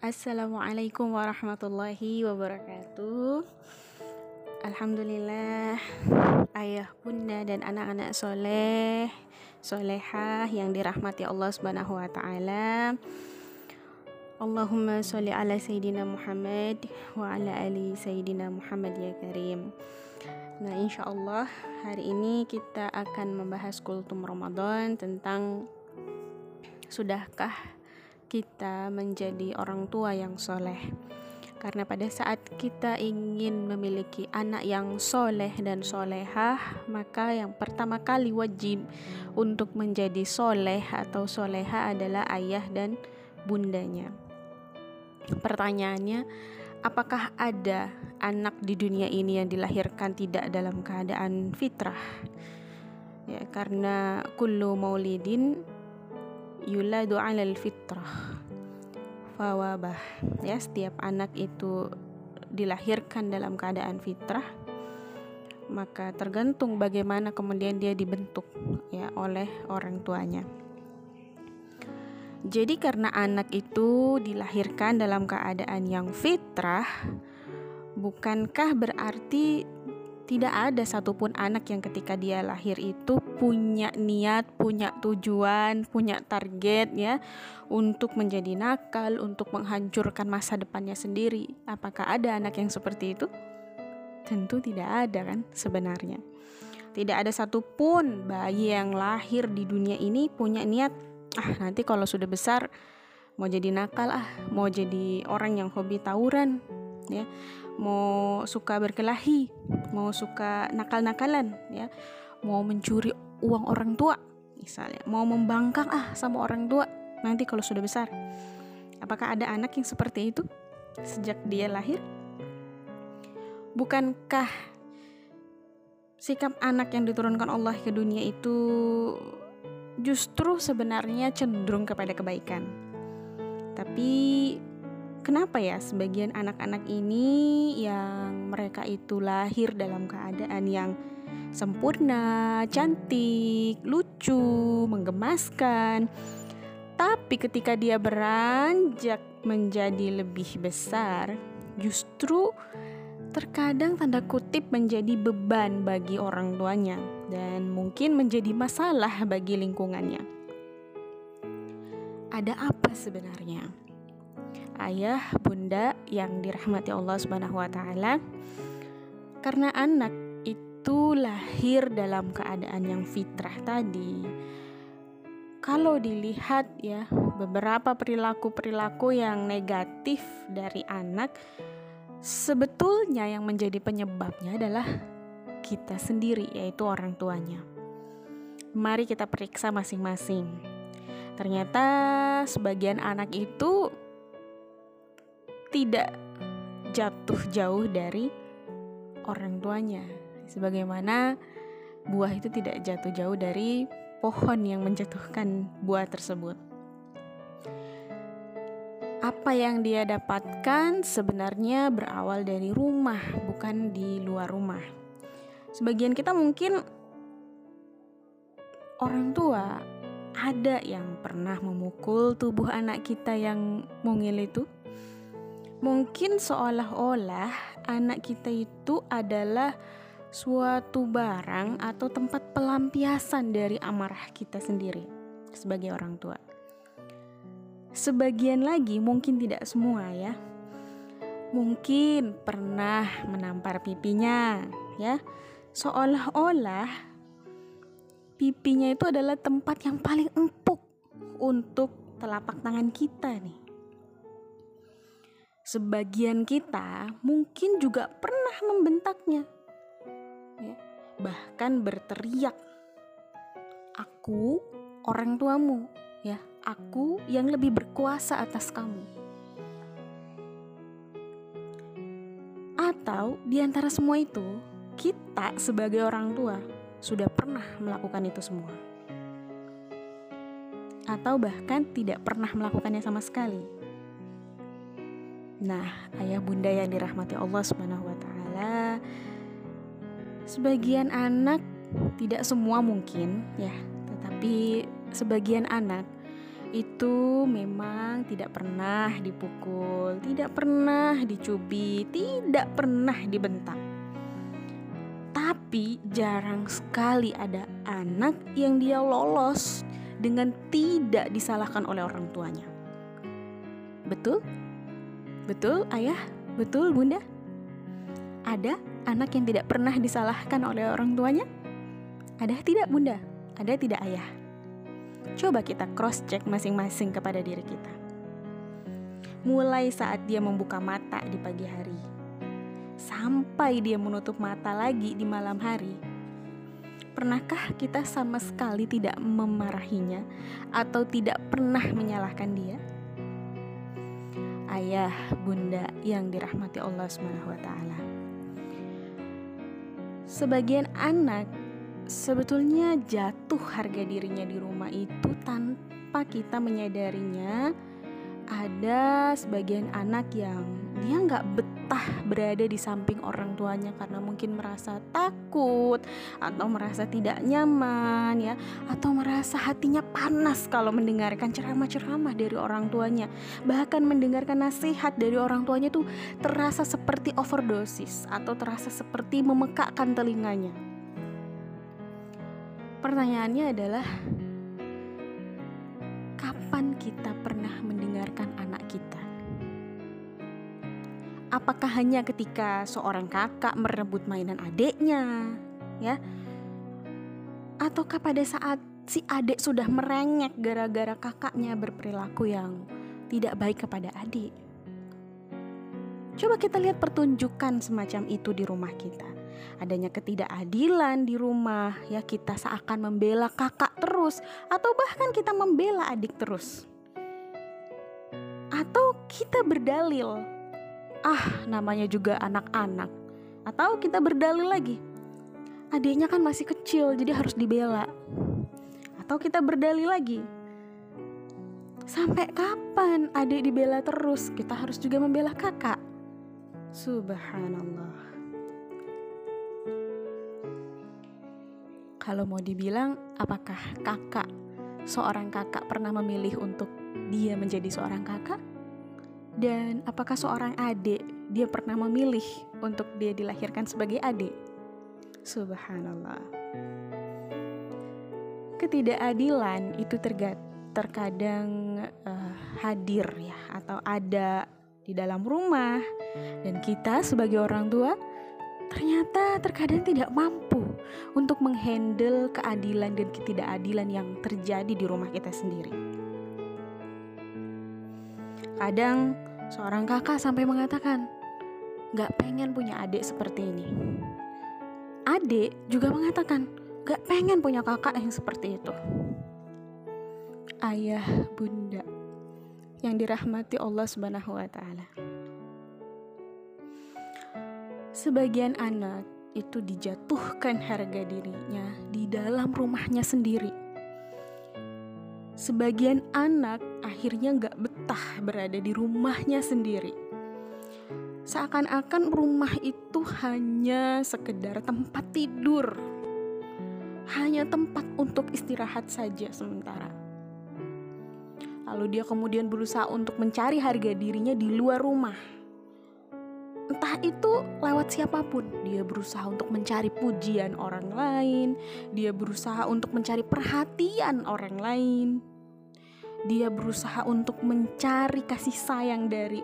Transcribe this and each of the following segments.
Assalamualaikum warahmatullahi wabarakatuh. Alhamdulillah Ayah, bunda, dan anak-anak soleh Solehah yang dirahmati Allah subhanahu wa ta'ala. Allahumma sholli ala Sayyidina Muhammad Wa ala ali Sayyidina Muhammad ya karim. Nah insya Allah hari ini kita akan membahas kultum Ramadan tentang Sudahkah kita menjadi orang tua yang soleh. Karena pada saat kita ingin memiliki anak yang soleh dan solehah, maka yang pertama kali wajib untuk menjadi soleh atau soleha adalah ayah dan bundanya. Pertanyaannya, apakah ada anak di dunia ini yang dilahirkan tidak dalam keadaan fitrah? Ya, karena kullu maulidin yuladu alal fitrah. Fawabah. Ya setiap anak itu dilahirkan dalam keadaan fitrah maka tergantung bagaimana kemudian dia dibentuk ya oleh orang tuanya. Jadi karena anak itu dilahirkan dalam keadaan yang fitrah bukankah berarti tidak ada satupun anak yang ketika dia lahir itu punya niat, punya tujuan, punya target ya untuk menjadi nakal, untuk menghancurkan masa depannya sendiri. Apakah ada anak yang seperti itu? Tentu tidak ada kan sebenarnya. Tidak ada satupun bayi yang lahir di dunia ini punya niat, ah nanti kalau sudah besar mau jadi nakal ah, mau jadi orang yang hobi tawuran, ya mau suka berkelahi mau suka nakal-nakalan ya. Mau mencuri uang orang tua misalnya. Mau membangkang ah sama orang tua nanti kalau sudah besar. Apakah ada anak yang seperti itu sejak dia lahir? Bukankah sikap anak yang diturunkan Allah ke dunia itu justru sebenarnya cenderung kepada kebaikan? Tapi kenapa ya sebagian anak-anak ini yang mereka itu lahir dalam keadaan yang sempurna, cantik, lucu, menggemaskan. Tapi ketika dia beranjak menjadi lebih besar, justru terkadang tanda kutip menjadi beban bagi orang tuanya dan mungkin menjadi masalah bagi lingkungannya. Ada apa sebenarnya? Ayah, bunda yang dirahmati Allah Subhanahu wa taala. Karena anak itu lahir dalam keadaan yang fitrah tadi. Kalau dilihat ya, beberapa perilaku-perilaku yang negatif dari anak sebetulnya yang menjadi penyebabnya adalah kita sendiri yaitu orang tuanya. Mari kita periksa masing-masing. Ternyata sebagian anak itu tidak jatuh jauh dari orang tuanya. Sebagaimana buah itu tidak jatuh jauh dari pohon yang menjatuhkan buah tersebut. Apa yang dia dapatkan sebenarnya berawal dari rumah, bukan di luar rumah. Sebagian kita mungkin orang tua ada yang pernah memukul tubuh anak kita yang mungil itu Mungkin seolah-olah anak kita itu adalah suatu barang atau tempat pelampiasan dari amarah kita sendiri sebagai orang tua. Sebagian lagi mungkin tidak semua ya. Mungkin pernah menampar pipinya ya. Seolah-olah pipinya itu adalah tempat yang paling empuk untuk telapak tangan kita nih sebagian kita mungkin juga pernah membentaknya, ya, bahkan berteriak, "Aku orang tuamu, ya, aku yang lebih berkuasa atas kamu." Atau di antara semua itu, kita sebagai orang tua sudah pernah melakukan itu semua, atau bahkan tidak pernah melakukannya sama sekali. Nah, ayah bunda yang dirahmati Allah Subhanahu wa taala, sebagian anak tidak semua mungkin ya, tetapi sebagian anak itu memang tidak pernah dipukul, tidak pernah dicubit, tidak pernah dibentak. Tapi jarang sekali ada anak yang dia lolos dengan tidak disalahkan oleh orang tuanya. Betul? Betul, Ayah? Betul, Bunda? Ada anak yang tidak pernah disalahkan oleh orang tuanya? Ada tidak, Bunda? Ada tidak, Ayah? Coba kita cross check masing-masing kepada diri kita. Mulai saat dia membuka mata di pagi hari, sampai dia menutup mata lagi di malam hari. Pernahkah kita sama sekali tidak memarahinya atau tidak pernah menyalahkan dia? Ayah, bunda yang dirahmati Allah SWT. Sebagian anak sebetulnya jatuh harga dirinya di rumah itu tanpa kita menyadarinya ada sebagian anak yang dia nggak betah berada di samping orang tuanya karena mungkin merasa takut atau merasa tidak nyaman ya atau merasa hatinya panas kalau mendengarkan ceramah-ceramah dari orang tuanya bahkan mendengarkan nasihat dari orang tuanya tuh terasa seperti overdosis atau terasa seperti memekakkan telinganya Pertanyaannya adalah kapan kita pernah mendengarkan anak? Apakah hanya ketika seorang kakak merebut mainan adiknya, ya? Ataukah pada saat si adik sudah merengek gara-gara kakaknya berperilaku yang tidak baik kepada adik? Coba kita lihat pertunjukan semacam itu di rumah kita adanya ketidakadilan di rumah, ya kita seakan membela kakak terus atau bahkan kita membela adik terus. Atau kita berdalil, ah namanya juga anak-anak. Atau kita berdalil lagi, adiknya kan masih kecil jadi harus dibela. Atau kita berdalil lagi, sampai kapan adik dibela terus? Kita harus juga membela kakak. Subhanallah. Kalau mau dibilang, apakah kakak, seorang kakak pernah memilih untuk dia menjadi seorang kakak? Dan apakah seorang adik dia pernah memilih untuk dia dilahirkan sebagai adik? Subhanallah. Ketidakadilan itu terkadang uh, hadir ya atau ada di dalam rumah dan kita sebagai orang tua ternyata terkadang tidak mampu untuk menghandle keadilan dan ketidakadilan yang terjadi di rumah kita sendiri. Kadang seorang kakak sampai mengatakan, gak pengen punya adik seperti ini. Adik juga mengatakan, gak pengen punya kakak yang seperti itu. Ayah, bunda, yang dirahmati Allah Subhanahu wa Ta'ala. Sebagian anak itu dijatuhkan harga dirinya di dalam rumahnya sendiri. Sebagian anak akhirnya gak betah berada di rumahnya sendiri. Seakan-akan rumah itu hanya sekedar tempat tidur, hanya tempat untuk istirahat saja sementara. Lalu dia kemudian berusaha untuk mencari harga dirinya di luar rumah entah itu lewat siapa pun. Dia berusaha untuk mencari pujian orang lain, dia berusaha untuk mencari perhatian orang lain. Dia berusaha untuk mencari kasih sayang dari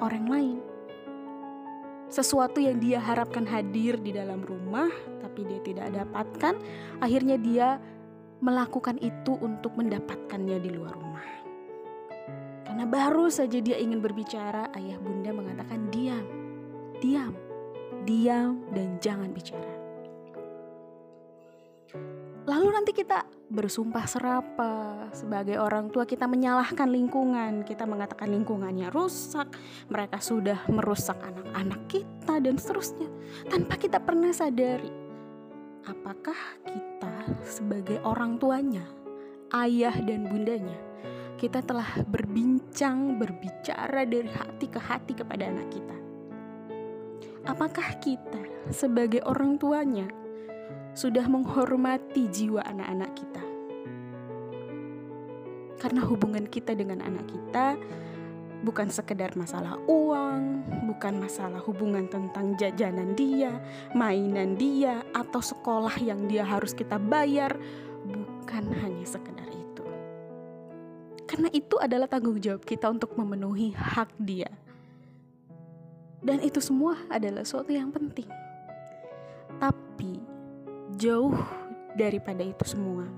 orang lain. Sesuatu yang dia harapkan hadir di dalam rumah, tapi dia tidak dapatkan, akhirnya dia melakukan itu untuk mendapatkannya di luar rumah. Karena baru saja dia ingin berbicara, ayah bunda mengatakan diam, diam, diam dan jangan bicara. Lalu nanti kita bersumpah serapa sebagai orang tua kita menyalahkan lingkungan, kita mengatakan lingkungannya rusak, mereka sudah merusak anak-anak kita dan seterusnya tanpa kita pernah sadari apakah kita sebagai orang tuanya, ayah dan bundanya kita telah berbincang, berbicara dari hati ke hati kepada anak kita. Apakah kita, sebagai orang tuanya, sudah menghormati jiwa anak-anak kita? Karena hubungan kita dengan anak kita bukan sekedar masalah uang, bukan masalah hubungan tentang jajanan dia, mainan dia, atau sekolah yang dia harus kita bayar, bukan hanya sekedar itu. Karena itu adalah tanggung jawab kita untuk memenuhi hak dia. Dan itu semua adalah suatu yang penting. Tapi jauh daripada itu semua,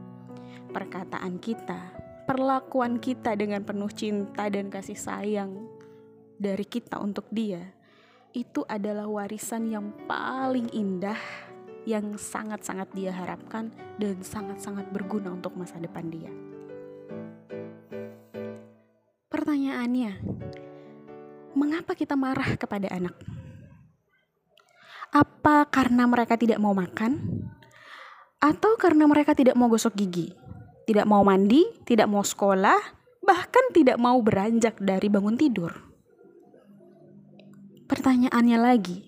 perkataan kita perlakuan kita dengan penuh cinta dan kasih sayang dari kita untuk dia itu adalah warisan yang paling indah yang sangat-sangat dia harapkan dan sangat-sangat berguna untuk masa depan dia. Pertanyaannya, mengapa kita marah kepada anak? Apa karena mereka tidak mau makan? Atau karena mereka tidak mau gosok gigi? tidak mau mandi, tidak mau sekolah, bahkan tidak mau beranjak dari bangun tidur. Pertanyaannya lagi,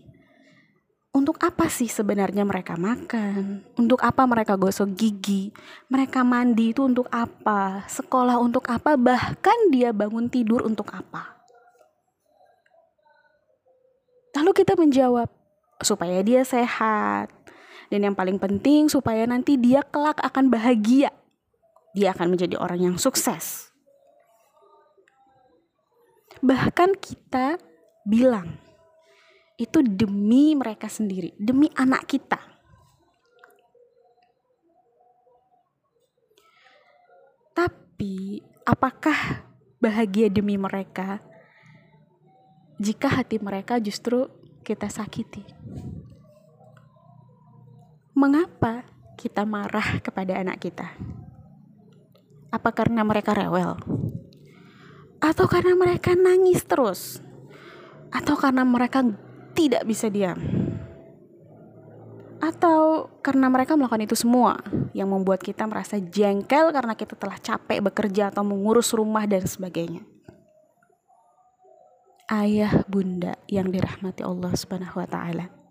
untuk apa sih sebenarnya mereka makan? Untuk apa mereka gosok gigi? Mereka mandi itu untuk apa? Sekolah untuk apa? Bahkan dia bangun tidur untuk apa? Lalu kita menjawab, supaya dia sehat. Dan yang paling penting supaya nanti dia kelak akan bahagia dia akan menjadi orang yang sukses. Bahkan kita bilang itu demi mereka sendiri, demi anak kita. Tapi apakah bahagia demi mereka jika hati mereka justru kita sakiti? Mengapa kita marah kepada anak kita? Apa karena mereka rewel? Atau karena mereka nangis terus? Atau karena mereka tidak bisa diam? Atau karena mereka melakukan itu semua yang membuat kita merasa jengkel karena kita telah capek bekerja atau mengurus rumah dan sebagainya. Ayah bunda yang dirahmati Allah Subhanahu wa taala.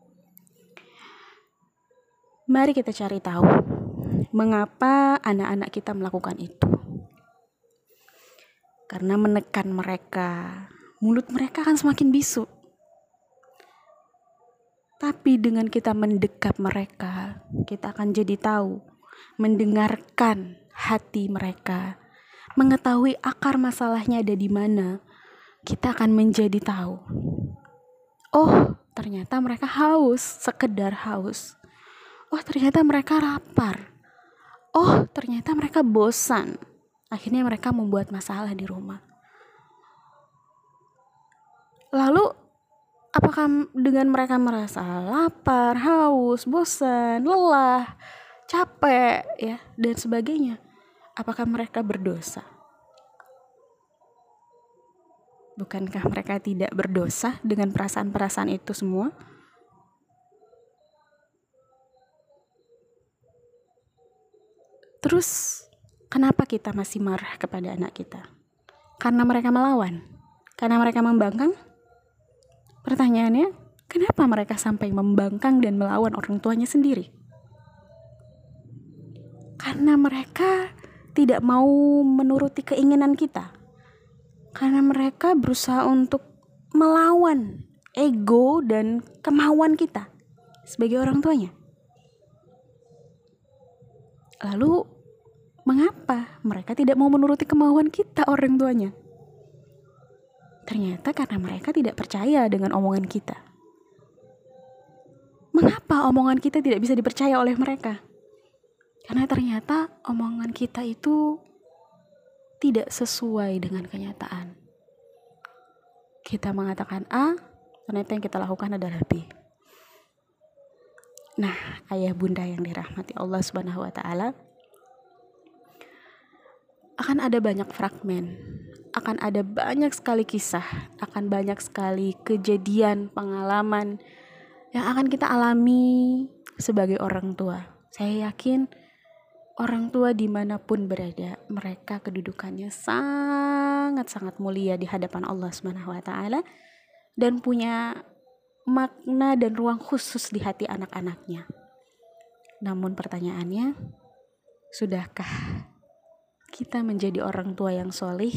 Mari kita cari tahu mengapa anak-anak kita melakukan itu karena menekan mereka, mulut mereka akan semakin bisu. Tapi dengan kita mendekat mereka, kita akan jadi tahu, mendengarkan hati mereka, mengetahui akar masalahnya ada di mana. Kita akan menjadi tahu. Oh, ternyata mereka haus, sekedar haus. Oh, ternyata mereka lapar. Oh, ternyata mereka bosan Akhirnya mereka membuat masalah di rumah. Lalu apakah dengan mereka merasa lapar, haus, bosan, lelah, capek ya dan sebagainya? Apakah mereka berdosa? Bukankah mereka tidak berdosa dengan perasaan-perasaan itu semua? Terus Kenapa kita masih marah kepada anak kita? Karena mereka melawan? Karena mereka membangkang? Pertanyaannya, kenapa mereka sampai membangkang dan melawan orang tuanya sendiri? Karena mereka tidak mau menuruti keinginan kita. Karena mereka berusaha untuk melawan ego dan kemauan kita sebagai orang tuanya. Lalu Mengapa mereka tidak mau menuruti kemauan kita orang tuanya? Ternyata karena mereka tidak percaya dengan omongan kita. Mengapa omongan kita tidak bisa dipercaya oleh mereka? Karena ternyata omongan kita itu tidak sesuai dengan kenyataan. Kita mengatakan A, ternyata yang kita lakukan adalah B. Nah, ayah bunda yang dirahmati Allah Subhanahu wa taala, akan ada banyak fragmen, akan ada banyak sekali kisah, akan banyak sekali kejadian, pengalaman yang akan kita alami sebagai orang tua. Saya yakin orang tua di mana pun berada, mereka kedudukannya sangat-sangat mulia di hadapan Allah Subhanahu wa Ta'ala dan punya makna dan ruang khusus di hati anak-anaknya. Namun pertanyaannya, sudahkah kita menjadi orang tua yang solih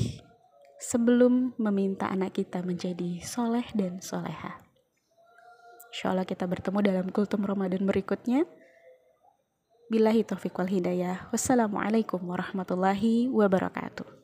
sebelum meminta anak kita menjadi soleh dan soleha. Insya Allah kita bertemu dalam kultum Ramadan berikutnya. Billahi taufiq wal hidayah. Wassalamualaikum warahmatullahi wabarakatuh.